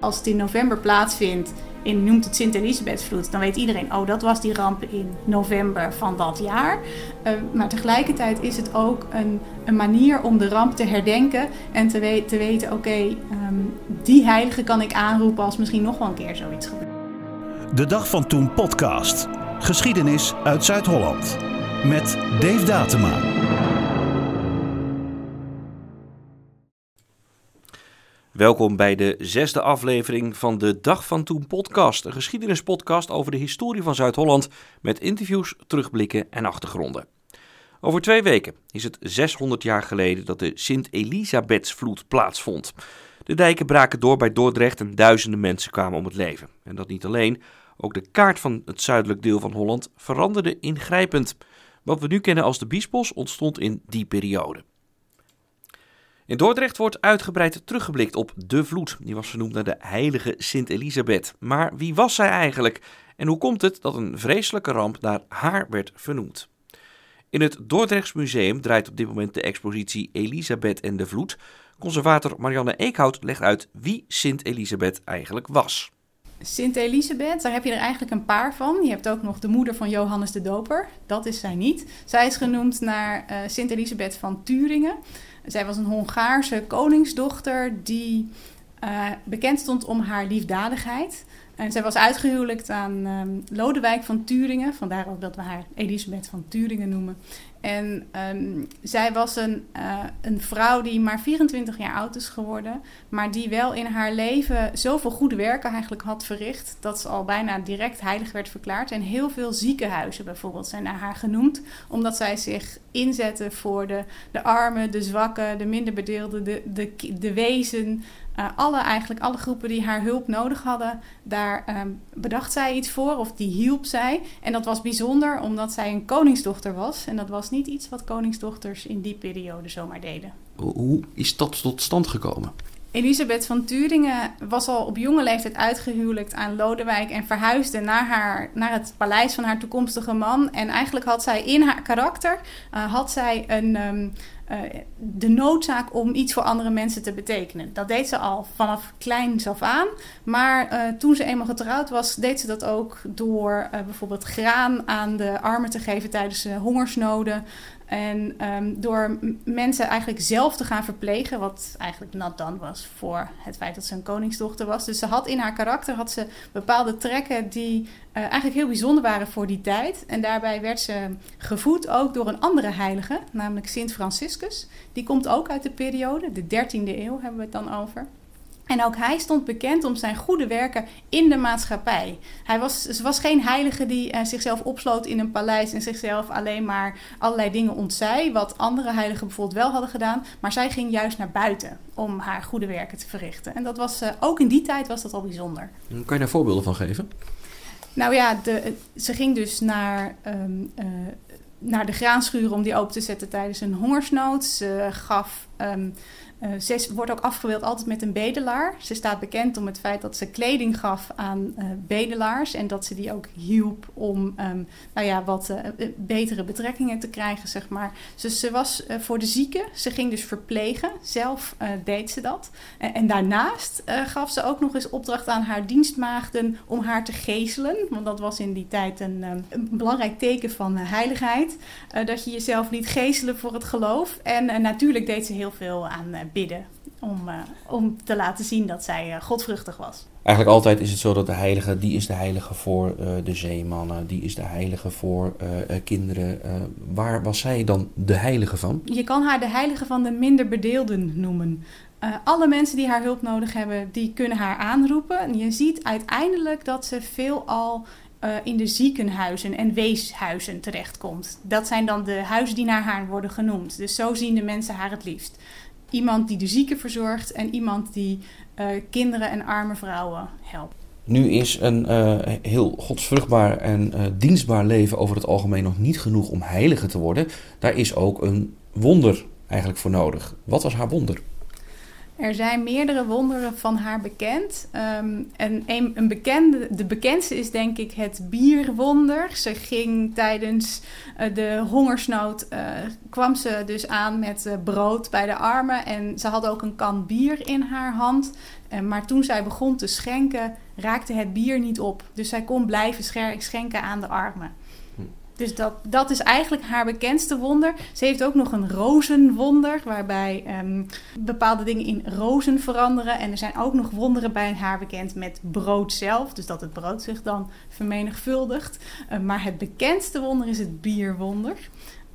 Als het in november plaatsvindt in noemt het Sint-Elisabethsvloed, dan weet iedereen, oh dat was die ramp in november van dat jaar. Uh, maar tegelijkertijd is het ook een, een, manier om de ramp te herdenken en te, te weten, oké, um, die heilige kan ik aanroepen als misschien nog wel een keer zoiets gebeurt. De Dag van Toen podcast. Geschiedenis uit Zuid-Holland. Met Dave Datema. Welkom bij de zesde aflevering van de Dag van Toen podcast. Een geschiedenispodcast over de historie van Zuid-Holland met interviews, terugblikken en achtergronden. Over twee weken is het 600 jaar geleden dat de Sint-Elisabethsvloed plaatsvond. De dijken braken door bij Dordrecht en duizenden mensen kwamen om het leven. En dat niet alleen, ook de kaart van het zuidelijk deel van Holland veranderde ingrijpend. Wat we nu kennen als de Biesbos ontstond in die periode. In Dordrecht wordt uitgebreid teruggeblikt op de vloed. Die was vernoemd naar de heilige Sint Elisabeth. Maar wie was zij eigenlijk? En hoe komt het dat een vreselijke ramp naar haar werd vernoemd? In het Dordrechts Museum draait op dit moment de expositie Elisabeth en de Vloed. Conservator Marianne Eekhout legt uit wie Sint Elisabeth eigenlijk was. Sint Elisabeth, daar heb je er eigenlijk een paar van. Je hebt ook nog de moeder van Johannes de Doper. Dat is zij niet. Zij is genoemd naar uh, Sint Elisabeth van Turingen. Zij was een Hongaarse koningsdochter die uh, bekend stond om haar liefdadigheid. En zij was uitgehuwelijkt aan um, Lodewijk van Turingen. Vandaar ook dat we haar Elisabeth van Turingen noemen. En um, zij was een, uh, een vrouw die maar 24 jaar oud is geworden. Maar die wel in haar leven zoveel goede werken eigenlijk had verricht. Dat ze al bijna direct heilig werd verklaard. En heel veel ziekenhuizen bijvoorbeeld zijn naar haar genoemd. Omdat zij zich inzette voor de, de armen, de zwakken, de minder bedeelden, de, de, de wezen. Uh, alle, eigenlijk alle groepen die haar hulp nodig hadden, daar um, bedacht zij iets voor of die hielp zij. En dat was bijzonder omdat zij een koningsdochter was. En dat was niet iets wat koningsdochters in die periode zomaar deden. Hoe is dat tot stand gekomen? Elisabeth van Turingen was al op jonge leeftijd uitgehuwelijkt aan Lodewijk en verhuisde naar, haar, naar het paleis van haar toekomstige man. En eigenlijk had zij in haar karakter uh, had zij een, um, uh, de noodzaak om iets voor andere mensen te betekenen. Dat deed ze al vanaf kleins af aan. Maar uh, toen ze eenmaal getrouwd was, deed ze dat ook door bijvoorbeeld graan aan de armen te geven tijdens hongersnoden. En um, door mensen eigenlijk zelf te gaan verplegen, wat eigenlijk nat dan was voor het feit dat ze een koningsdochter was. Dus ze had in haar karakter had ze bepaalde trekken die uh, eigenlijk heel bijzonder waren voor die tijd. En daarbij werd ze gevoed ook door een andere heilige, namelijk Sint Franciscus. Die komt ook uit de periode, de 13e eeuw hebben we het dan over. En ook hij stond bekend om zijn goede werken in de maatschappij. Hij was, ze was geen heilige die uh, zichzelf opsloot in een paleis en zichzelf alleen maar allerlei dingen ontzij, wat andere heiligen bijvoorbeeld wel hadden gedaan. Maar zij ging juist naar buiten om haar goede werken te verrichten. En dat was uh, ook in die tijd was dat al bijzonder. Kan je daar voorbeelden van geven? Nou ja, de, ze ging dus naar um, uh, naar de graanschuren om die open te zetten tijdens een hongersnood. Ze gaf um, uh, ze wordt ook afgebeeld altijd met een bedelaar. Ze staat bekend om het feit dat ze kleding gaf aan uh, bedelaars en dat ze die ook hielp om um, nou ja, wat uh, betere betrekkingen te krijgen, zeg maar. Dus ze was voor de zieken, ze ging dus verplegen, zelf deed ze dat. en daarnaast gaf ze ook nog eens opdracht aan haar dienstmaagden om haar te geeselen, want dat was in die tijd een, um, een belangrijk teken van heiligheid, dat je jezelf liet geeselen voor het geloof. En natuurlijk deed ze heel veel aan bidden. Om, uh, om te laten zien dat zij uh, godvruchtig was. Eigenlijk altijd is het zo dat de heilige, die is de heilige voor de zeemannen, die is de heilige voor kinderen. waar was zij dan de heilige van? Je kan haar de heilige van de minder bedeelden noemen. alle mensen die haar hulp nodig hebben, die kunnen haar aanroepen. En je ziet uiteindelijk dat ze veelal uh, in de ziekenhuizen en weeshuizen terechtkomt. Dat zijn dan de huizen die naar haar worden genoemd. Dus zo zien de mensen haar het liefst iemand die de zieken verzorgt en iemand die uh, kinderen en arme vrouwen helpt. Nu is een uh, heel godsvruchtbaar en dienstbaar leven over het algemeen nog niet genoeg om heilige te worden. Daar is ook een wonder eigenlijk voor nodig. Wat was haar wonder? Er zijn meerdere wonderen van haar bekend. Um, en een, een, bekende, de bekendste is denk ik het bierwonder. Ze ging tijdens uh, de hongersnood, uh, kwam ze dus aan met uh, brood bij de armen. En ze had ook een kan bier in haar hand. maar toen zij begon te schenken, raakte het bier niet op. Dus zij kon blijven schenken aan de armen. Dus dat, dat is eigenlijk haar bekendste wonder. Ze heeft ook nog een rozenwonder, waarbij um, bepaalde dingen in rozen veranderen. En er zijn ook nog wonderen bij haar bekend met brood zelf, dus dat het brood zich dan vermenigvuldigt. Uh, maar het bekendste wonder is het bierwonder.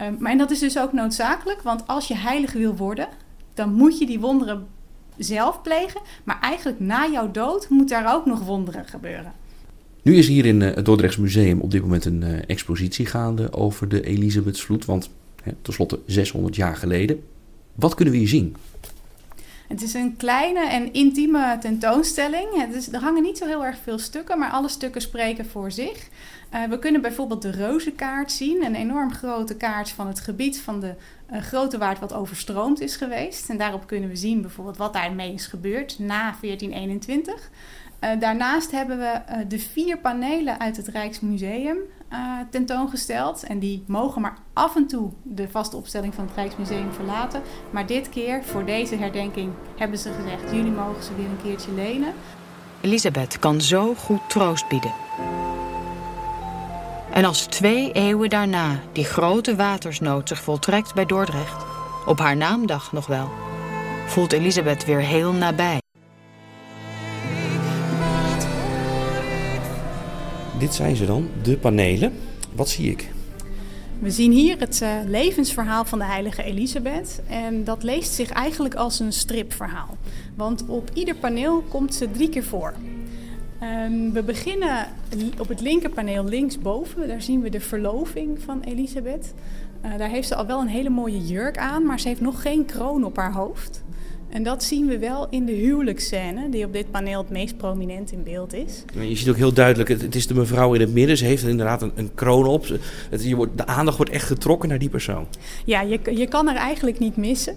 Uh, maar en dat is dus ook noodzakelijk, want als je heilig wil worden, dan moet je die wonderen zelf plegen. Maar eigenlijk na jouw dood moet daar ook nog wonderen gebeuren. Nu is hier in eh, het Dordrechts Museum op dit moment een uh, expositie gaande over de Elisabethsvloed. Want hè, tenslotte 600 jaar geleden. Wat kunnen we hier zien? Het is een kleine en intieme tentoonstelling. Het is, er hangen niet zo heel erg veel stukken, maar alle stukken spreken voor zich. Uh, we kunnen bijvoorbeeld de reuzenkaart zien, een enorm grote kaart van het gebied van de Grote Waard wat overstroomd is geweest. En daarop kunnen we zien bijvoorbeeld wat daarmee is gebeurd na 1421. Uh, daarnaast hebben we uh, de vier panelen uit het Rijksmuseum uh, tentoongesteld. En die mogen maar af en toe de vaste opstelling van het Rijksmuseum verlaten. Maar dit keer, voor deze herdenking, hebben ze gezegd: jullie mogen ze weer een keertje lenen. Elisabeth kan zo goed troost bieden. En als twee eeuwen daarna die grote watersnood zich voltrekt bij Dordrecht, op haar naamdag nog wel, voelt Elisabeth weer heel nabij. Dit zijn ze dan, de panelen. Wat zie ik? We zien hier het uh, levensverhaal van de heilige Elisabeth. En dat leest zich eigenlijk als een stripverhaal. Want op ieder paneel komt ze drie keer voor. Um, we beginnen op het linkerpaneel linksboven. Daar zien we de verloving van Elisabeth. Uh, daar heeft ze al wel een hele mooie jurk aan, maar ze heeft nog geen kroon op haar hoofd. En dat zien we wel in de huwelijksscène, die op dit paneel het meest prominent in beeld is. Je ziet ook heel duidelijk, het, is de mevrouw in het midden. Ze heeft inderdaad een, een kroon op. Het, je wordt, de aandacht wordt echt getrokken naar die persoon. Ja, je, je kan er eigenlijk niet missen.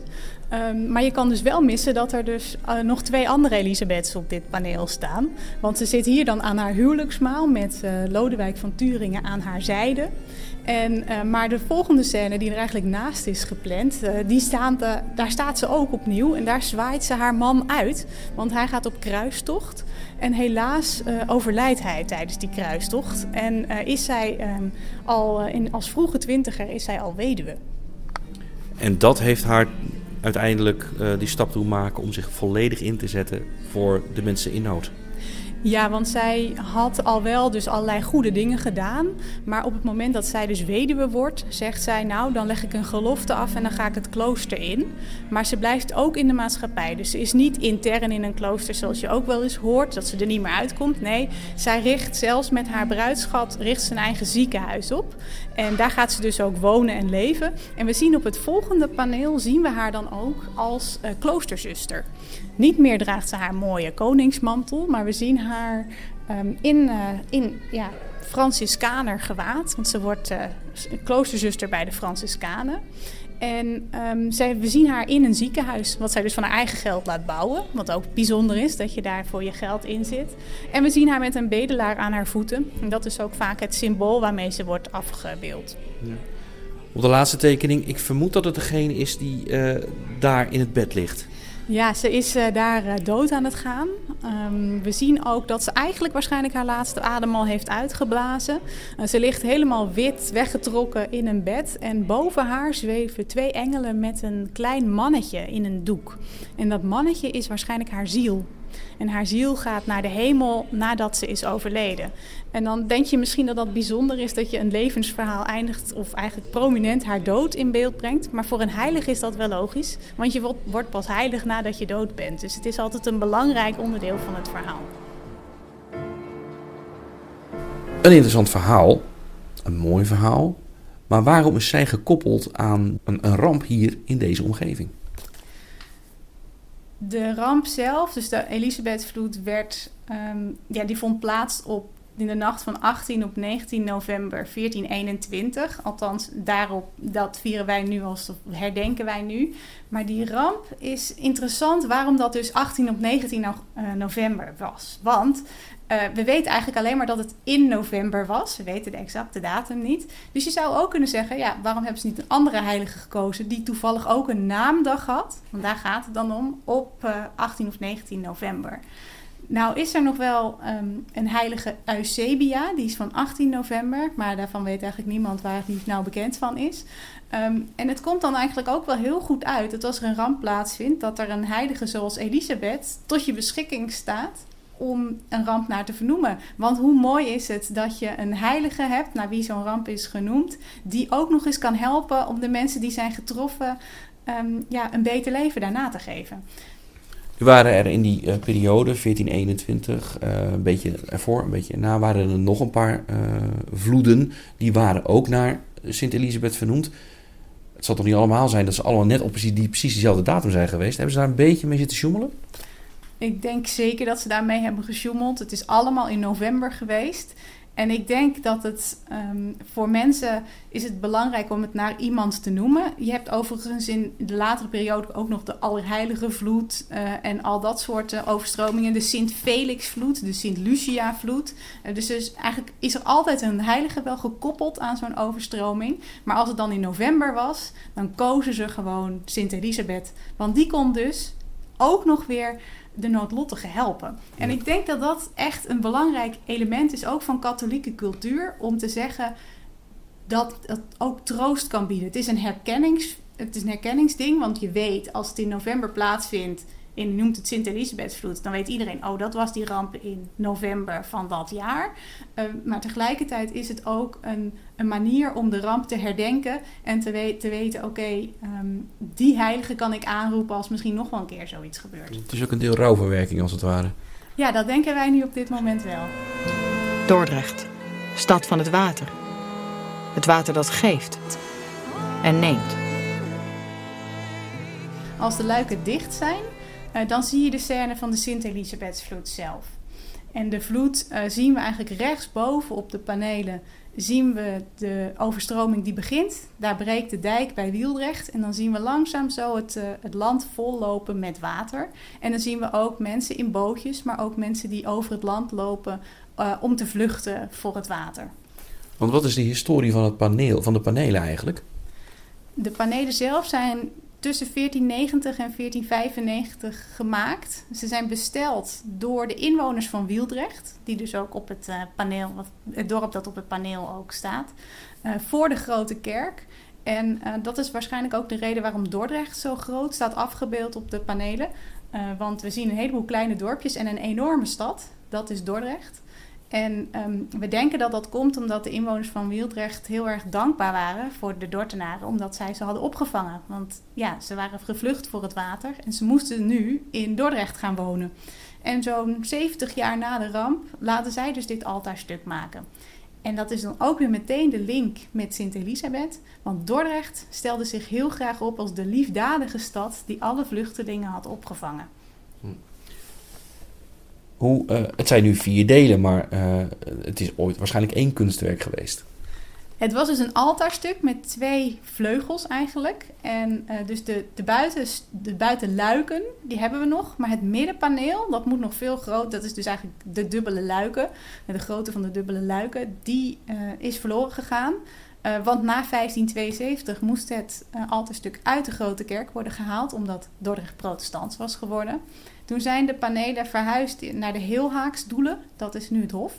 Um, maar je kan dus wel missen dat er dus uh, nog twee andere Elisabeths op dit paneel staan. Want ze zit hier dan aan haar huwelijksmaal met uh, Lodewijk van Turingen aan haar zijde. En, uh, maar de volgende scène die er eigenlijk naast is gepland, die staan de, daar staat ze ook opnieuw. En daar zwaait ze haar man uit, want hij gaat op kruistocht. En helaas overlijdt hij tijdens die kruistocht. En is zij um, al in, als vroege twintiger is zij al weduwe. En dat heeft haar uiteindelijk die stap doen maken om zich volledig in te zetten voor de mensen in nood. Ja, want zij had al wel dus allerlei goede dingen gedaan. Maar op het moment dat zij dus weduwe wordt, zegt zij... nou, dan leg ik een gelofte af en dan ga ik het klooster in. Maar ze blijft ook in de maatschappij. Dus ze is niet intern in een klooster zoals je ook wel eens hoort... dat ze er niet meer uitkomt. Nee, zij richt zelfs met haar bruidschat richt zijn eigen ziekenhuis op. En daar gaat ze dus ook wonen en leven. En we zien op het volgende paneel, zien we haar dan ook als uh, kloosterzuster. Niet meer draagt ze haar mooie koningsmantel, maar we zien haar um, in, uh, in ja, Franciscaner gewaad. Want ze wordt uh, kloosterzuster bij de Franciscanen. En um, zij, we zien haar in een ziekenhuis, wat zij dus van haar eigen geld laat bouwen. Wat ook bijzonder is, dat je daar voor je geld in zit. En we zien haar met een bedelaar aan haar voeten. En dat is ook vaak het symbool waarmee ze wordt afgebeeld. Ja. Op de laatste tekening, ik vermoed dat het degene is die uh, daar in het bed ligt. Ja, ze is uh, daar uh, dood aan het gaan. Um, we zien ook dat ze eigenlijk waarschijnlijk haar laatste adem al heeft uitgeblazen. Uh, ze ligt helemaal wit weggetrokken in een bed. En boven haar zweven twee engelen met een klein mannetje in een doek. En dat mannetje is waarschijnlijk haar ziel. En haar ziel gaat naar de hemel nadat ze is overleden. En dan denk je misschien dat dat bijzonder is dat je een levensverhaal eindigt of eigenlijk prominent haar dood in beeld brengt. Maar voor een heilige is dat wel logisch, want je wordt pas heilig nadat je dood bent. Dus het is altijd een belangrijk onderdeel van het verhaal. Een interessant verhaal, een mooi verhaal. Maar waarom is zij gekoppeld aan een ramp hier in deze omgeving? De ramp zelf, dus de Elisabethvloed, werd, um, ja, die vond plaats op in de nacht van 18 op 19 november 1421. Althans, daarop, dat vieren wij nu als herdenken wij nu. Maar die ramp is interessant waarom dat dus 18 op 19 eh, november was. Want uh, we weten eigenlijk alleen maar dat het in november was. We weten de exacte datum niet. Dus je zou ook kunnen zeggen: ja, waarom hebben ze niet een andere heilige gekozen die toevallig ook een naamdag had? Want daar gaat het dan om, op uh, 18 of 19 november. Nou is er nog wel um, een heilige Eusebia, die is van 18 november, maar daarvan weet eigenlijk niemand waar die nou bekend van is. Um, en het komt dan eigenlijk ook wel heel goed uit dat als er een ramp plaatsvindt, dat er een heilige zoals Elisabeth tot je beschikking staat om een ramp naar te vernoemen. Want hoe mooi is het dat je een heilige hebt, naar wie zo'n ramp is genoemd, die ook nog eens kan helpen om de mensen die zijn getroffen um, ja, een beter leven daarna te geven. Er waren er in die uh, periode, 1421, uh, een beetje ervoor, een beetje na, waren er nog een paar uh, vloeden. Die waren ook naar Sint-Elisabeth vernoemd. Het zal toch niet allemaal zijn dat ze allemaal net op precies, die, precies diezelfde datum zijn geweest. Hebben ze daar een beetje mee zitten sjoemelen? Ik denk zeker dat ze daarmee hebben gesjoemeld. Het is allemaal in november geweest. En ik denk dat het um, voor mensen is het belangrijk om het naar iemand te noemen. Je hebt overigens in de latere periode ook nog de Allerheilige vloed uh, en al dat soort uh, overstromingen. De Sint Felix vloed, de Sint Lucia vloed. Uh, dus, dus eigenlijk is er altijd een heilige wel gekoppeld aan zo'n overstroming. Maar als het dan in november was, dan kozen ze gewoon Sint Elisabeth. Want die kon dus ook nog weer de noodlottigen helpen. En ik denk dat dat echt een belangrijk element is, ook van katholieke cultuur, om te zeggen dat het ook troost kan bieden. Het is een, herkennings, het is een herkenningsding, want je weet als het in november plaatsvindt in, noemt het Sint-Elisabethvloed, dan weet iedereen, oh, dat was die ramp in november van dat jaar. Uh, maar tegelijkertijd is het ook een, een, manier om de ramp te herdenken en te, we te weten, oké, okay, um, die heilige kan ik aanroepen als misschien nog wel een keer zoiets gebeurt. Het is ook een deel rouwverwerking als het ware. Ja, dat denken wij nu op dit moment wel. Dordrecht, stad van het water. Het water dat geeft en neemt. Als de luiken dicht zijn, uh, dan zie je de scène van de Sint-Elisabethsvloed zelf. En de vloed uh, zien we eigenlijk rechtsboven op de panelen. Zien we de overstroming die begint. Daar breekt de dijk bij Wieldrecht. En dan zien we langzaam zo het, uh, het land vollopen met water. En dan zien we ook mensen in bootjes, maar ook mensen die over het land lopen om te vluchten voor het water. Want wat is de historie van, het paneel, van de panelen eigenlijk? De panelen zelf zijn tussen 1490 en 1495 gemaakt. Ze zijn besteld door de inwoners van Wieldrecht, die dus ook op het uh, paneel, het dorp dat op het paneel ook staat, uh, voor de grote kerk. En uh, dat is waarschijnlijk ook de reden waarom Dordrecht zo groot staat afgebeeld op de panelen. want we zien een heleboel kleine dorpjes en een enorme stad. Dat is Dordrecht. En um, we denken dat dat komt omdat de inwoners van Wieldrecht heel erg dankbaar waren voor de Dortenaren, omdat zij ze hadden opgevangen. Want ja, ze waren gevlucht voor het water en ze moesten nu in Dordrecht gaan wonen. En zo'n 70 jaar na de ramp laten zij dus dit altaarstuk maken. En dat is dan ook weer meteen de link met Sint Elisabeth. Want Dordrecht stelde zich heel graag op als de liefdadige stad die alle vluchtelingen had opgevangen. Hoe, uh, het zijn nu vier delen, maar uh, het is ooit waarschijnlijk één kunstwerk geweest. Het was dus een altaarstuk met twee vleugels eigenlijk. En uh, dus de, de, buiten, de buitenluiken, die hebben we nog. Maar het middenpaneel, dat moet nog veel groter. Dat is dus eigenlijk de dubbele luiken. De grootte van de dubbele luiken, die is verloren gegaan. Want na 1572 moest het altaarstuk uit de grote kerk worden gehaald. Omdat Dordrecht protestants was geworden. Toen zijn de panelen verhuisd naar de Heelhaaksdoelen. Dat is nu het Hof.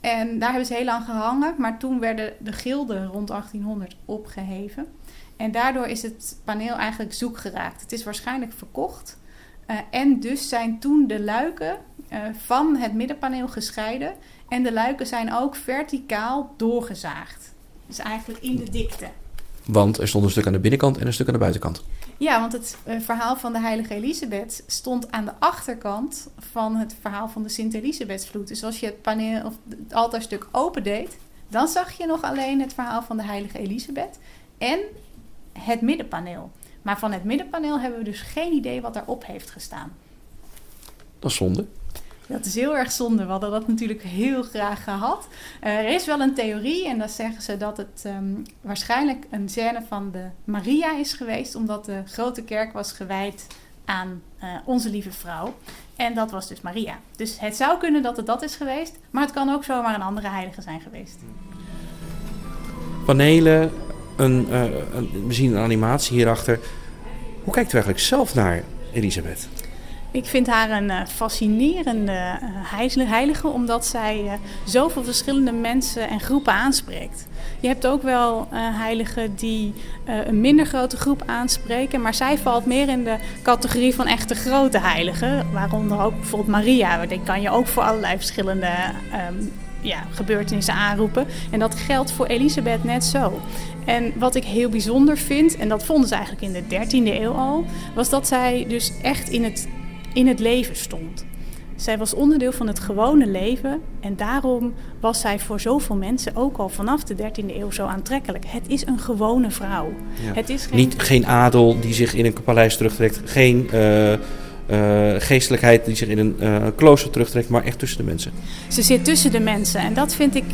En daar hebben ze heel lang gehangen. Maar toen werden de gilden rond 1800 opgeheven. En daardoor is het paneel eigenlijk zoek geraakt. Het is waarschijnlijk verkocht. Uh, en dus zijn toen de luiken uh, van het middenpaneel gescheiden. En de luiken zijn ook verticaal doorgezaagd. Dus eigenlijk in de dikte. Want er stond een stuk aan de binnenkant en een stuk aan de buitenkant. Ja, want het uh, verhaal van de heilige Elisabeth stond aan de achterkant van het verhaal van de Sint-Elisabethsvloed. Dus als je het, paneel, of het altaarstuk opendeed, dan zag je nog alleen het verhaal van de heilige Elisabeth en het middenpaneel. Maar van het middenpaneel hebben we dus geen idee wat daarop heeft gestaan. Dat is zonde. Dat is heel erg zonde. We hadden dat natuurlijk heel graag gehad. er is wel een theorie en dan zeggen ze dat het ehm, waarschijnlijk een scène van de Maria is geweest, omdat de grote kerk was gewijd aan uh, onze lieve vrouw. En dat was dus Maria. Dus het zou kunnen dat het dat is geweest, maar het kan ook zomaar een andere heilige zijn geweest. Panelen, een, uh, een, we zien een animatie hierachter. Hoe kijkt u eigenlijk zelf naar Elisabeth? Ik vind haar een uh, fascinerende heilige, omdat zij uh, zoveel verschillende mensen en groepen aanspreekt. Je hebt ook wel heiligen die een minder grote groep aanspreken, maar zij valt meer in de categorie van echte grote heiligen, waaronder ook bijvoorbeeld Maria. Die kan je ook voor allerlei verschillende um, ja, gebeurtenissen aanroepen. En dat geldt voor Elisabeth net zo. En wat ik heel bijzonder vind, en dat vonden ze eigenlijk in de 13e eeuw al, was dat zij dus echt in het, in het leven stond. Zij was onderdeel van het gewone leven en daarom was zij voor zoveel mensen ook al vanaf de 13e eeuw zo aantrekkelijk. Het is een gewone vrouw. Het is geen... Niet, geen adel die zich in een paleis terugtrekt, geen uh, uh, geestelijkheid die zich in een uh, klooster terugtrekt, maar echt tussen de mensen. Ze zit tussen de mensen en dat vind ik,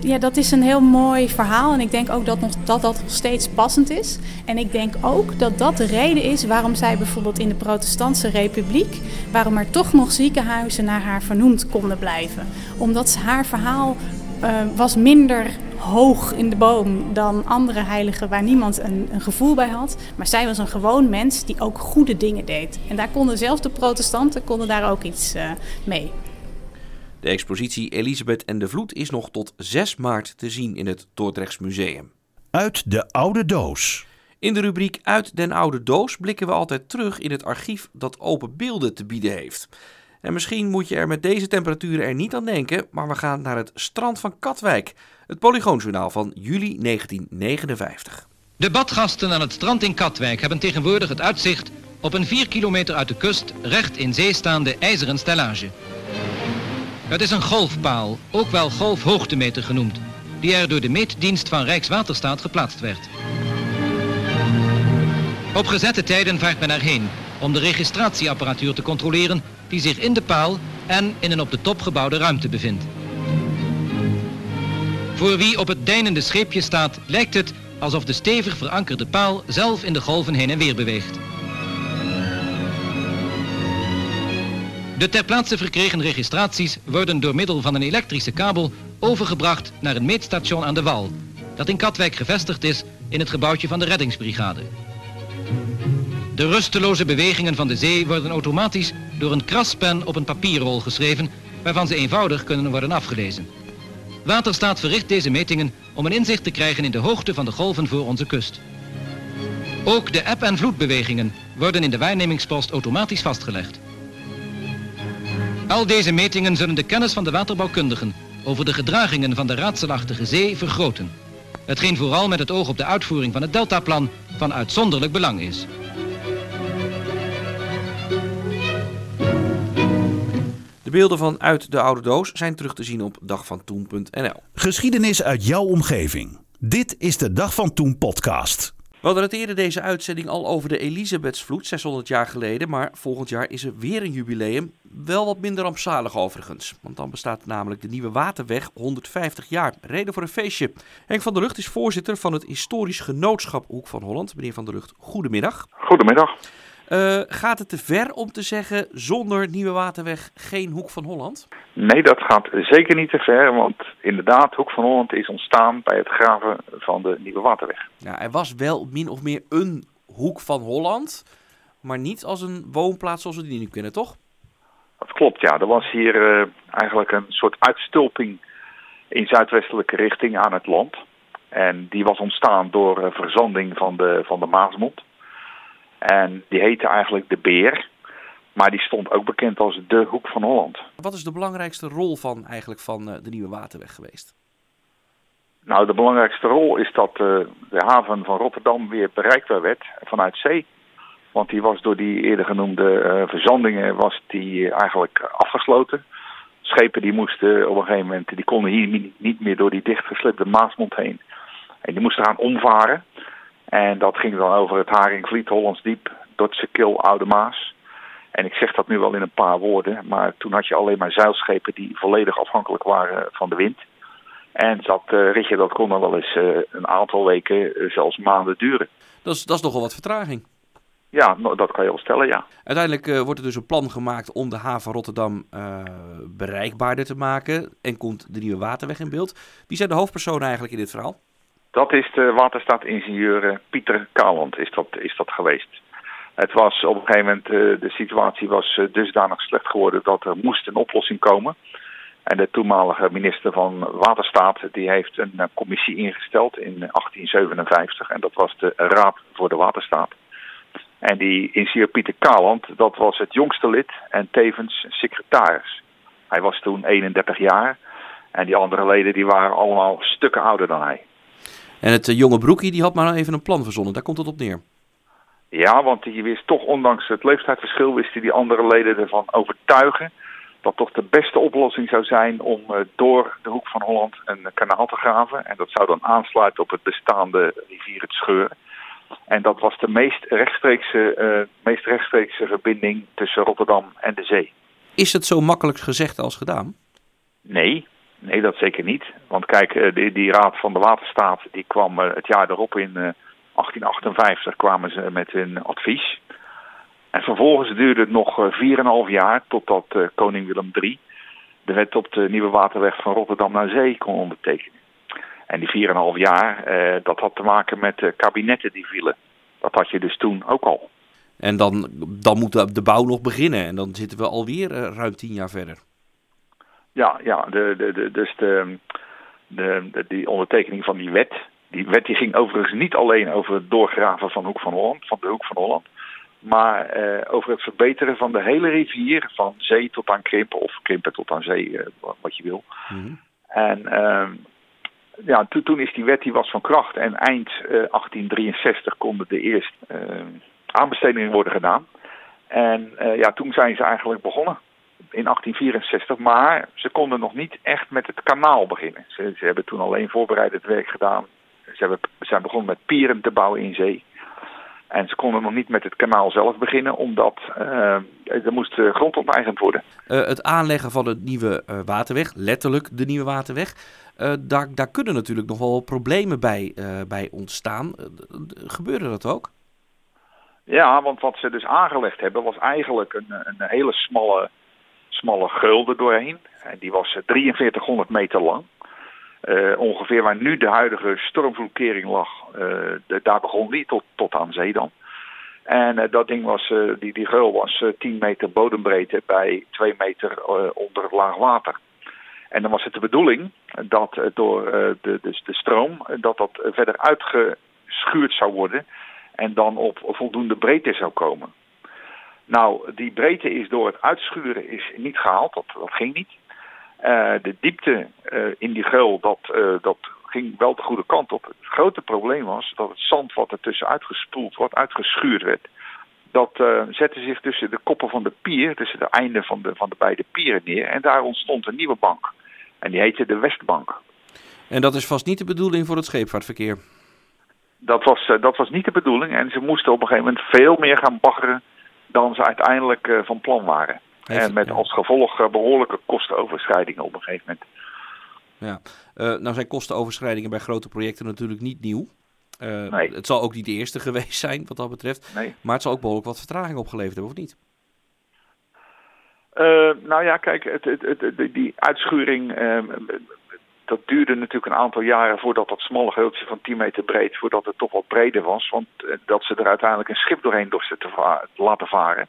ja, dat is een heel mooi verhaal. En ik denk ook dat nog, dat, dat nog steeds passend is. En ik denk ook dat dat de reden is waarom zij bijvoorbeeld in de Protestantse Republiek, waarom er toch nog ziekenhuizen naar haar vernoemd konden blijven. Omdat haar verhaal uh, was minder hoog in de boom dan andere heiligen waar niemand een, een, gevoel bij had. Maar zij was een gewoon mens die ook goede dingen deed. En daar konden zelfs de protestanten konden daar ook iets uh, mee. De expositie Elisabeth en de Vloed is nog tot 6 maart te zien in het Dordrechts Museum. Uit de oude doos. In de rubriek Uit den oude doos blikken we altijd terug in het archief dat open beelden te bieden heeft. En misschien moet je er met deze temperaturen er niet aan denken, maar we gaan naar het strand van Katwijk, het Polygoonjournaal van juli 1959. De badgasten aan het strand in Katwijk hebben tegenwoordig het uitzicht op een 4 kilometer uit de kust recht in zee staande ijzeren stellage. Het is een golfpaal, ook wel golfhoogtemeter genoemd, die er door de meetdienst van Rijkswaterstaat geplaatst werd. Op gezette tijden vaart men erheen om de registratieapparatuur te controleren die zich in de paal en in een op de top gebouwde ruimte bevindt. Voor wie op het deinende scheepje staat, lijkt het alsof de stevig verankerde paal zelf in de golven heen en weer beweegt. De ter plaatse verkregen registraties worden door middel van een elektrische kabel overgebracht naar een meetstation aan de Wal, dat in Katwijk gevestigd is in het gebouwtje van de reddingsbrigade. De rusteloze bewegingen van de zee worden automatisch door een kraspen op een papierrol geschreven, waarvan ze eenvoudig kunnen worden afgelezen. Waterstaat verricht deze metingen om een inzicht te krijgen in de hoogte van de golven voor onze kust. Ook de eb- en vloedbewegingen worden in de waarnemingspost automatisch vastgelegd. Al deze metingen zullen de kennis van de waterbouwkundigen over de gedragingen van de raadselachtige zee vergroten. Hetgeen vooral met het oog op de uitvoering van het deltaplan van uitzonderlijk belang is. De beelden van Uit de Oude Doos zijn terug te zien op dagvantoen.nl. Geschiedenis uit jouw omgeving. Dit is de Dag van Toen podcast. We hadden het eerder deze uitzending al over de Elisabethsvloed, 600 jaar geleden. Maar volgend jaar is er weer een jubileum. Wel wat minder rampzalig overigens. Want dan bestaat namelijk de Nieuwe Waterweg 150 jaar. Reden voor een feestje. Henk van der Lucht is voorzitter van het Historisch Genootschap Hoek van Holland. Meneer van der Lucht, goedemiddag. Goedemiddag. Uh, gaat het te ver om te zeggen zonder Nieuwe Waterweg geen Hoek van Holland? Nee, dat gaat zeker niet te ver. Want inderdaad, Hoek van Holland is ontstaan bij het graven van de Nieuwe Waterweg. Ja, er was wel min of meer een Hoek van Holland. Maar niet als een woonplaats zoals we die nu kennen, toch? Dat klopt, ja. Er was hier uh, eigenlijk een soort uitstulping in zuidwestelijke richting aan het land. En die was ontstaan door uh, verzanding van de, van de Maasmond. En die heette eigenlijk de Beer. Maar die stond ook bekend als de Hoek van Holland. Wat is de belangrijkste rol van, eigenlijk van de Nieuwe Waterweg geweest? Nou, de belangrijkste rol is dat uh, de haven van Rotterdam weer bereikbaar werd vanuit zee. Want die was door die eerder genoemde uh, verzandingen was die eigenlijk afgesloten. Schepen die moesten op een gegeven moment, die konden hier niet meer door die dichtgeslipte Maasmond heen. En die moesten gaan omvaren. En dat ging dan over het Haringvliet, Hollandsdiep, Dordtse Kil, Oude Maas. En ik zeg dat nu wel in een paar woorden, maar toen had je alleen maar zeilschepen die volledig afhankelijk waren van de wind. En dat uh, ritje dat kon dan wel eens uh, een aantal weken, uh, zelfs maanden duren. Dat is, dat is nogal wat vertraging. Ja, nou, dat kan je wel stellen, ja. Uiteindelijk wordt er dus een plan gemaakt om de haven Rotterdam bereikbaarder te maken. En komt de nieuwe waterweg in beeld. Wie zijn de hoofdpersonen eigenlijk in dit verhaal? Dat is de waterstaatingenieur Pieter Kaland is dat, is dat geweest. Het was op een gegeven moment, de situatie was dusdanig slecht geworden dat er moest een oplossing komen. En de toenmalige minister van Waterstaat die heeft een commissie ingesteld in 1857. En dat was de Raad voor de Waterstaat. En die ingenieur Pieter Kaland, dat was het jongste lid en tevens secretaris. Hij was toen 31 jaar. En die andere leden die waren allemaal stukken ouder dan hij. En het jonge broekie die had maar even een plan verzonnen. Daar komt het op neer. Ja, want die wist toch, ondanks het leeftijdsverschil, wist hij die andere leden ervan overtuigen dat toch de beste oplossing zou zijn om uh, door de Hoek van Holland een kanaal te graven. En dat zou dan aansluiten op het bestaande rivier het Scheur. En dat was de meest rechtstreekse, uh, meest rechtstreekse verbinding tussen Rotterdam en de zee. Is het zo makkelijk gezegd als gedaan? Nee, nee dat zeker niet. Want kijk, uh, die, die Raad van de Waterstaat die kwam het jaar erop in 1858 kwamen ze met hun advies. En vervolgens duurde het nog 4,5 jaar totdat koning Willem III de wet op de nieuwe waterweg van Rotterdam naar Zee kon ondertekenen. En die 4,5 jaar, dat had te maken met kabinetten die vielen. Dat had je dus toen ook al. En dan, dan moet de bouw nog beginnen en dan zitten we alweer ruim 10 jaar verder. Ja, ja de, de, de, dus de, de, de, die ondertekening van die wet. Die wet die ging overigens niet alleen over het doorgraven van, Hoek van, Holland, van de Hoek van Holland maar uh, over het verbeteren van de hele rivier, van zee tot aan Krimpen of Krimpen tot aan zee, uh, wat je wil. Mm -hmm. En uh, ja, to, toen is die wet die was van kracht en eind 1863 konden de eerste aanbestedingen worden gedaan. En ja, toen zijn ze eigenlijk begonnen in 1864, maar ze konden nog niet echt met het kanaal beginnen. Ze, ze hebben toen alleen voorbereidend werk gedaan. Ze hebben, zijn begonnen met pieren te bouwen in zee. En ze konden nog niet met het kanaal zelf beginnen, omdat uh, er moest grond onteigend worden. Uh, het aanleggen van de nieuwe waterweg, letterlijk de nieuwe waterweg, daar, daar kunnen natuurlijk nog wel problemen bij, bij ontstaan. gebeurde dat ook? Ja, want wat ze dus aangelegd hebben was eigenlijk een, een hele smalle, smalle gulden doorheen. En die was 4300 meter lang. Uh, ongeveer waar nu de huidige stormvloedkering lag, de, daar begon die tot, tot aan zee dan. En dat ding was, die, die geul was 10 meter bodembreedte bij 2 meter onder het laag water. En dan was het de bedoeling dat door de, de, de stroom dat dat verder uitgeschuurd zou worden en dan op voldoende breedte zou komen. Nou, die breedte is door het uitschuren is niet gehaald, dat, dat ging niet. Uh, de diepte uh, in die geul, dat, uh, dat ging wel de goede kant op. Het grote probleem was dat het zand wat er tussenuit gespoeld wordt, uitgeschuurd werd. Dat zette zich tussen de koppen van de pier, tussen de einden van de, van de beide pieren neer. En daar ontstond een nieuwe bank. En die heette de Westbank. En dat is vast niet de bedoeling voor het scheepvaartverkeer? Dat was, dat was niet de bedoeling. En ze moesten op een gegeven moment veel meer gaan baggeren dan ze uiteindelijk van plan waren. Heeft, en met ja. als gevolg behoorlijke kostenoverschrijdingen op een gegeven moment. Ja, uh, nou zijn kostenoverschrijdingen bij grote projecten natuurlijk niet nieuw. Uh, nee. Het zal ook niet de eerste geweest zijn wat dat betreft. Nee. Maar het zal ook behoorlijk wat vertraging opgeleverd hebben, of niet? Uh, nou ja, kijk, het, het, het, die uitschuring, dat duurde natuurlijk een aantal jaren voordat dat smalle geultje van 10 meter breed, voordat het toch wat breder was. Want dat ze er uiteindelijk een schip doorheen dorsten te, va laten varen.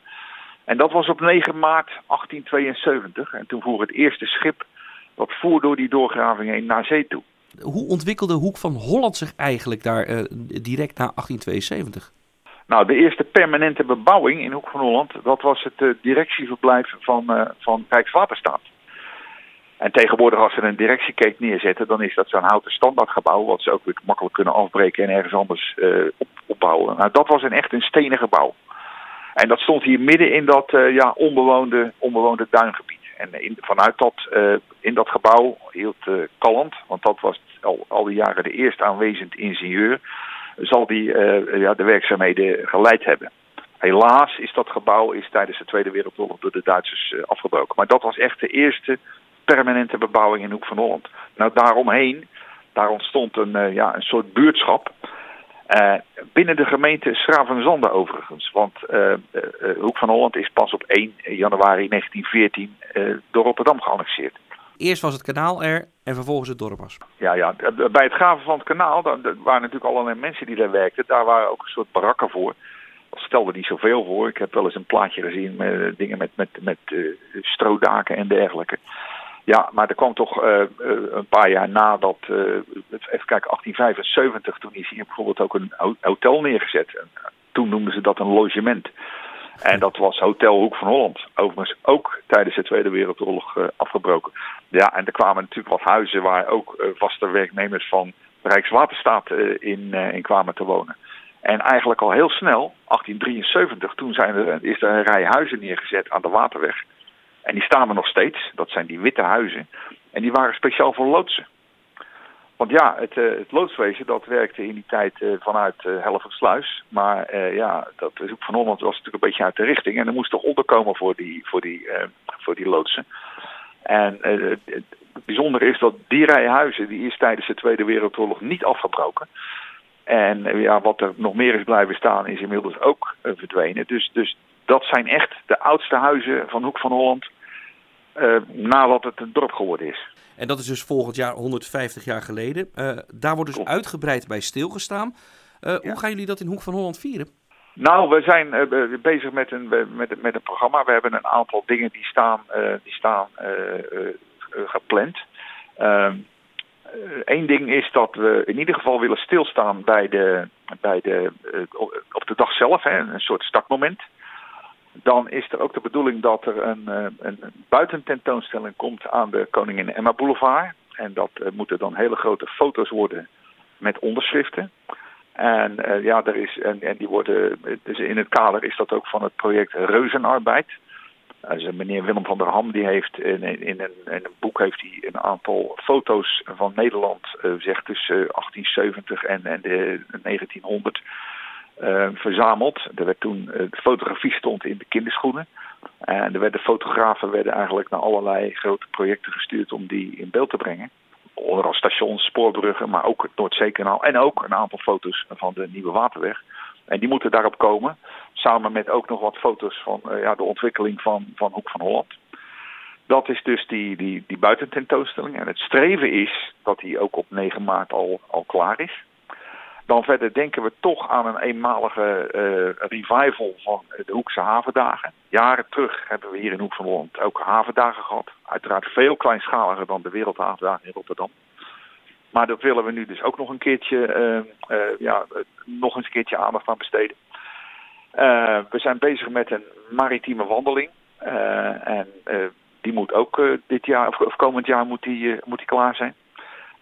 En dat was op 9 maart 1872. En toen voer het eerste schip dat voer door die doorgraving heen naar zee toe. Hoe ontwikkelde Hoek van Holland zich eigenlijk daar uh, direct na 1872? Nou, de eerste permanente bebouwing in Hoek van Holland, dat was het uh, directieverblijf van, uh, van Rijkswaterstaat. En tegenwoordig als ze een directiekeet neerzetten, dan is dat zo'n houten standaardgebouw, wat ze ook weer makkelijk kunnen afbreken en ergens anders op, opbouwen. Nou, dat was een echt een stenen gebouw. En dat stond hier midden in dat uh, ja, onbewoonde, onbewoonde duingebied. En in, vanuit dat, uh, in dat gebouw hield uh, Kalland, want dat was al, al die jaren de eerste aanwezend ingenieur, zal die ja, de werkzaamheden geleid hebben. Helaas is dat gebouw is tijdens de Tweede Wereldoorlog door de Duitsers afgebroken. Maar dat was echt de eerste permanente bebouwing in Hoek van Holland. Nou, daaromheen, daar ontstond een, ja, een soort buurtschap. Uh, binnen de gemeente Schravenzande overigens. Want uh, uh, Hoek van Holland is pas op 1 januari 1914 door Rotterdam geannexeerd. Eerst was het kanaal er en vervolgens het dorp was. Ja, ja. bij het graven van het kanaal daar, waren natuurlijk allerlei mensen die daar werkten. Daar waren ook een soort barakken voor. Dat stelde niet zoveel voor. Ik heb wel eens een plaatje gezien met dingen met, met, met stroodaken en dergelijke. Ja, maar er kwam toch uh, een paar jaar nadat, uh, even kijken, 1875, toen is hier bijvoorbeeld ook een hotel neergezet. En toen noemden ze dat een logement. En dat was Hotel Hoek van Holland. Overigens ook tijdens de Tweede Wereldoorlog afgebroken. Ja, en er kwamen natuurlijk wat huizen waar ook vaste werknemers van Rijkswaterstaat in, in kwamen te wonen. En eigenlijk al heel snel, 1873, toen zijn er, is er een rij huizen neergezet aan de Waterweg. En die staan er nog steeds. Dat zijn die witte huizen. En die waren speciaal voor loodsen. Want ja, het, uh, het loodswezen dat werkte in die tijd uh, vanuit uh, Hellevoetsluis. Maar ja, dat Hoek van Holland was natuurlijk een beetje uit de richting. En er moest toch onderkomen voor die, voor die, voor die loodsen. En het bijzondere is dat die rij huizen, die is tijdens de Tweede Wereldoorlog niet afgebroken. En ja, wat er nog meer is blijven staan, is inmiddels ook verdwenen. Dus, dus dat zijn echt de oudste huizen van Hoek van Holland uh, nadat het een dorp geworden is. En dat is dus volgend jaar 150 jaar geleden. Uh, daar wordt dus uitgebreid bij stilgestaan. Uh, ja. Hoe gaan jullie dat in Hoek van Holland vieren? Nou, we zijn bezig met een, met, met een programma. We hebben een aantal dingen die staan, die staan gepland. Eén ehm, ding is dat we in ieder geval willen stilstaan bij de, bij de, op de dag zelf, hè, een soort startmoment. Dan is er ook de bedoeling dat er een, eh, een buitententoonstelling komt aan de Koningin Emma Boulevard. En dat uh, moeten dan hele grote foto's worden met onderschriften. En uh, ja, er is, en, en die worden, dus in het kader is dat ook van het project Reuzenarbeid. Dus meneer Willem van der Ham die heeft in, in, een, een, boek heeft hij een aantal foto's van Nederland, uh, zeg tussen 1870 en, en de 1900 uh, verzameld. Er werd toen, uh, de fotografie stond in de kinderschoenen. En er werden fotografen werden eigenlijk naar allerlei grote projecten gestuurd om die in beeld te brengen. Onder als stations, spoorbruggen, maar ook het Noordzeekanaal. En ook een aantal foto's van de Nieuwe Waterweg. En die moeten daarop komen. Samen met ook nog wat foto's van uh, ja, de ontwikkeling van, van Hoek van Holland. Dat is dus die, die, die buitententoonstelling. En het streven is dat die ook op 9 maart al, al klaar is. Dan verder denken we toch aan een eenmalige uh, revival van de Hoekse Havendagen. Jaren terug hebben we hier in Hoek van Holland ook havendagen gehad. Uiteraard veel kleinschaliger dan de Wereldhavendagen in Rotterdam. Maar dat willen we nu dus ook nog een keertje, uh, uh, ja, nog eens een keertje aandacht aan besteden. we zijn bezig met een maritieme wandeling. en die moet ook dit jaar, of, of komend jaar moet die, moet die klaar zijn.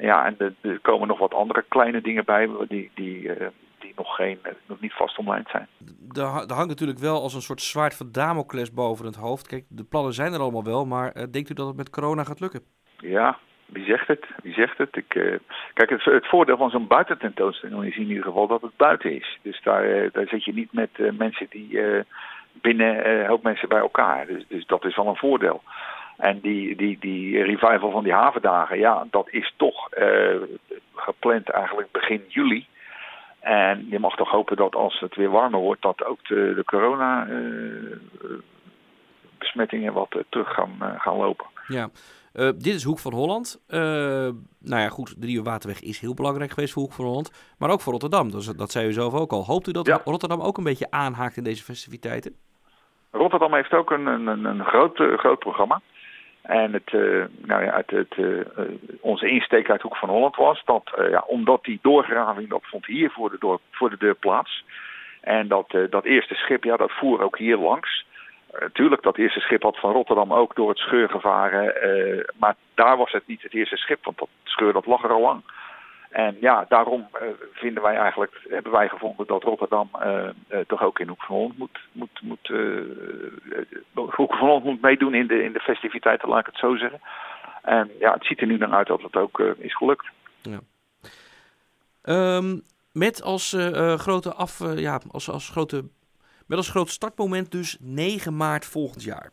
Ja, en er, er, komen nog wat andere kleine dingen bij die, die, uh, die nog, geen, nog niet vast omlijnd zijn. Er, hangt natuurlijk wel als een soort zwaard van Damocles boven het hoofd. Kijk, de plannen zijn er allemaal wel, maar uh, denkt u dat het met corona gaat lukken? Ja, wie zegt het? Wie zegt het? Ik, uh, kijk, het, het, voordeel van zo'n buitententoonstelling is in ieder geval dat het buiten is. Dus daar, daar zit je niet met mensen die binnen een hoop mensen bij elkaar. Dus, dus dat is wel een voordeel. En die, die, die revival van die havendagen, ja, dat is toch uh, gepland eigenlijk begin juli. En je mag toch hopen dat als het weer warmer wordt, dat ook de, de corona uh, besmettingen wat uh, terug gaan, gaan lopen. Ja, dit is Hoek van Holland. nou ja, goed, de Nieuwe Waterweg is heel belangrijk geweest voor Hoek van Holland. Maar ook voor Rotterdam, dat, dat zei u zelf ook al. Hoopt u dat ja. Rotterdam ook een beetje aanhaakt in deze festiviteiten? Rotterdam heeft ook een, een, een groot, groot programma. En het, uh, nou ja, het, uh, onze insteek uit Hoek van Holland was dat, uh, ja, omdat die doorgraving, dat vond hier voor de, door, voor de deur plaats. En dat, dat eerste schip, ja, dat voer ook hier langs. Tuurlijk, dat eerste schip had van Rotterdam ook door het scheur gevaren. maar daar was het niet het eerste schip, want dat scheur dat lag er al lang. En ja, daarom uh, vinden wij eigenlijk, hebben wij gevonden dat Rotterdam uh, uh, toch ook in Hoek van Holland moet, moet, moet, Hoek van Holland moet meedoen in de, in de festiviteiten, laat ik het zo zeggen. En ja, het ziet er nu dan uit dat het ook is gelukt. Ja. Um, met als grote af, ja, als, als grote Met als groot startmoment dus 9 maart volgend jaar.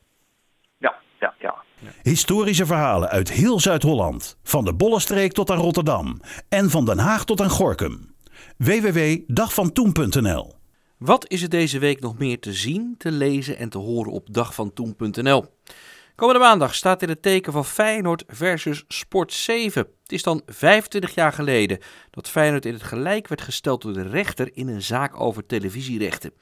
Ja, ja, ja. Historische verhalen uit heel Zuid-Holland. Van de Bollenstreek tot aan Rotterdam. En van Den Haag tot aan Gorkum. www.dagvantoen.nl Wat is er deze week nog meer te zien, te lezen en te horen op dagvantoen.nl? Komende maandag staat in het teken van Feyenoord versus Sport 7. Het is dan 25 jaar geleden dat Feyenoord in het gelijk werd gesteld door de rechter in een zaak over televisierechten.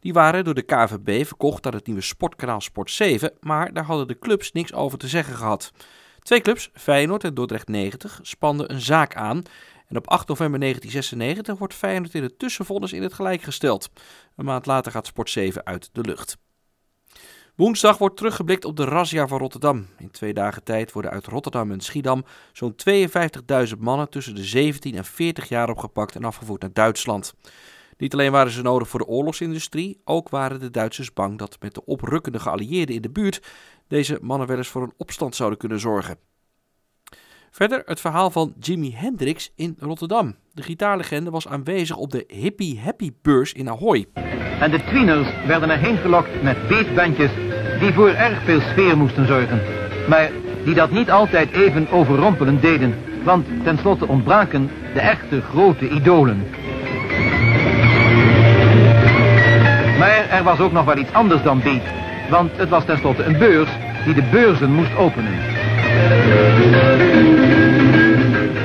Die waren door de KVB verkocht aan het nieuwe sportkanaal Sport 7, maar daar hadden de clubs niks over te zeggen gehad. Twee clubs, Feyenoord en Dordrecht 90, spanden een zaak aan. En op 8 november 1996 wordt Feyenoord in het tussenvonnis in het gelijk gesteld. Een maand later gaat Sport 7 uit de lucht. Woensdag wordt teruggeblikt op de razzia van Rotterdam. In twee dagen tijd worden uit Rotterdam en Schiedam zo'n 52.000 mannen tussen de 17 en 40 jaar opgepakt en afgevoerd naar Duitsland. Niet alleen waren ze nodig voor de oorlogsindustrie, ook waren de Duitsers bang dat met de oprukkende geallieerden in de buurt deze mannen wel eens voor een opstand zouden kunnen zorgen. Verder het verhaal van Jimi Hendrix in Rotterdam. De gitaarlegende was aanwezig op de Hippie Happy Beurs in Ahoy. En de tweeners werden erheen gelokt met beatbandjes die voor erg veel sfeer moesten zorgen. Maar die dat niet altijd even overrompelend deden, want tenslotte ontbraken de echte grote idolen. Maar er was ook nog wel iets anders dan beat, want het was tenslotte een beurs die de beurzen moest openen.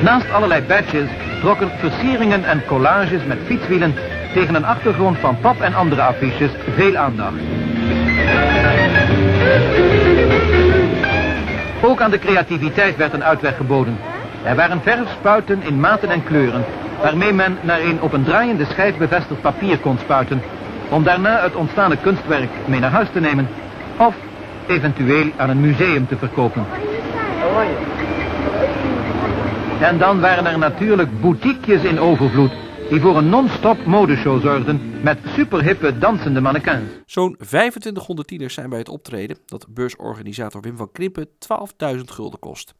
Naast allerlei badges trokken versieringen en collages met fietswielen tegen een achtergrond van pap en andere affiches veel aandacht. Ook aan de creativiteit werd een uitweg geboden. Er waren verfspuiten in maten en kleuren, waarmee men naar een op een draaiende schijf bevestigd papier kon spuiten, om daarna het ontstaande kunstwerk mee naar huis te nemen, of eventueel aan een museum te verkopen. En dan waren er natuurlijk boutiquejes in overvloed, die voor een non-stop modeshow zorgden met superhippe dansende mannequins. Zo'n 2500 tieners zijn bij het optreden dat beursorganisator Wim van Krimpen 12.000 gulden kost.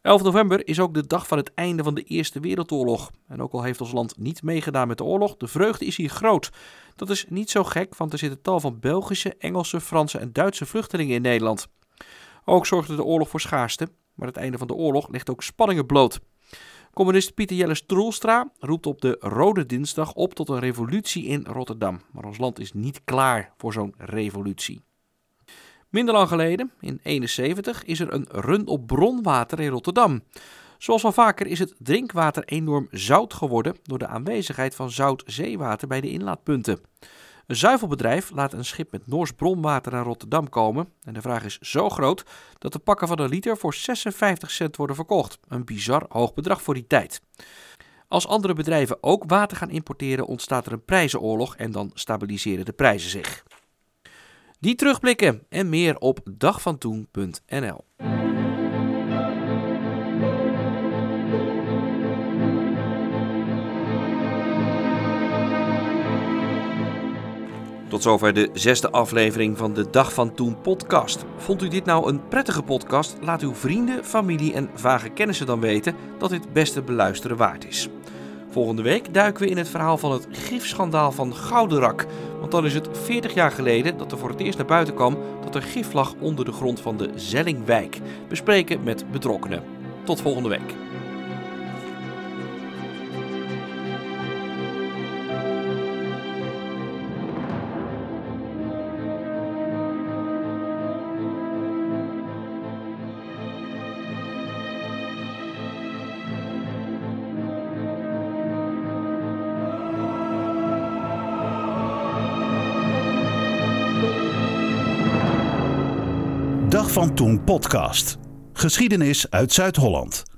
11 november is ook de dag van het einde van de Eerste Wereldoorlog. En ook al heeft ons land niet meegedaan met de oorlog, de vreugde is hier groot. Dat is niet zo gek, want er zitten tal van Belgische, Engelse, Franse en Duitse vluchtelingen in Nederland. Ook zorgde de oorlog voor schaarste, maar het einde van de oorlog legt ook spanningen bloot. Communist Pieter Jelle Stroelstra roept op de Rode Dinsdag op tot een revolutie in Rotterdam. Maar ons land is niet klaar voor zo'n revolutie. Minder lang geleden, in 71, is er een run op bronwater in Rotterdam. Zoals al vaker is het drinkwater enorm zout geworden door de aanwezigheid van zout zeewater bij de inlaatpunten. Een zuivelbedrijf laat een schip met Noors bronwater naar Rotterdam komen. En de vraag is zo groot dat de pakken van een liter voor 56 cent worden verkocht. Een bizar hoog bedrag voor die tijd. Als andere bedrijven ook water gaan importeren, ontstaat er een prijzenoorlog en dan stabiliseren de prijzen zich. Die terugblikken en meer op dagvantoen.nl. Tot zover de zesde aflevering van de Dag van Toen podcast. Vond u dit nou een prettige podcast? Laat uw vrienden, familie en vage kennissen dan weten dat dit beste beluisteren waard is. Volgende week duiken we in het verhaal van het gifschandaal van Goudenrak. Want dan is het 40 jaar geleden dat er voor het eerst naar buiten kwam dat er gif lag onder de grond van de Zellingwijk. Bespreken met betrokkenen. Tot volgende week. Van Toen podcast. Geschiedenis uit Zuid-Holland.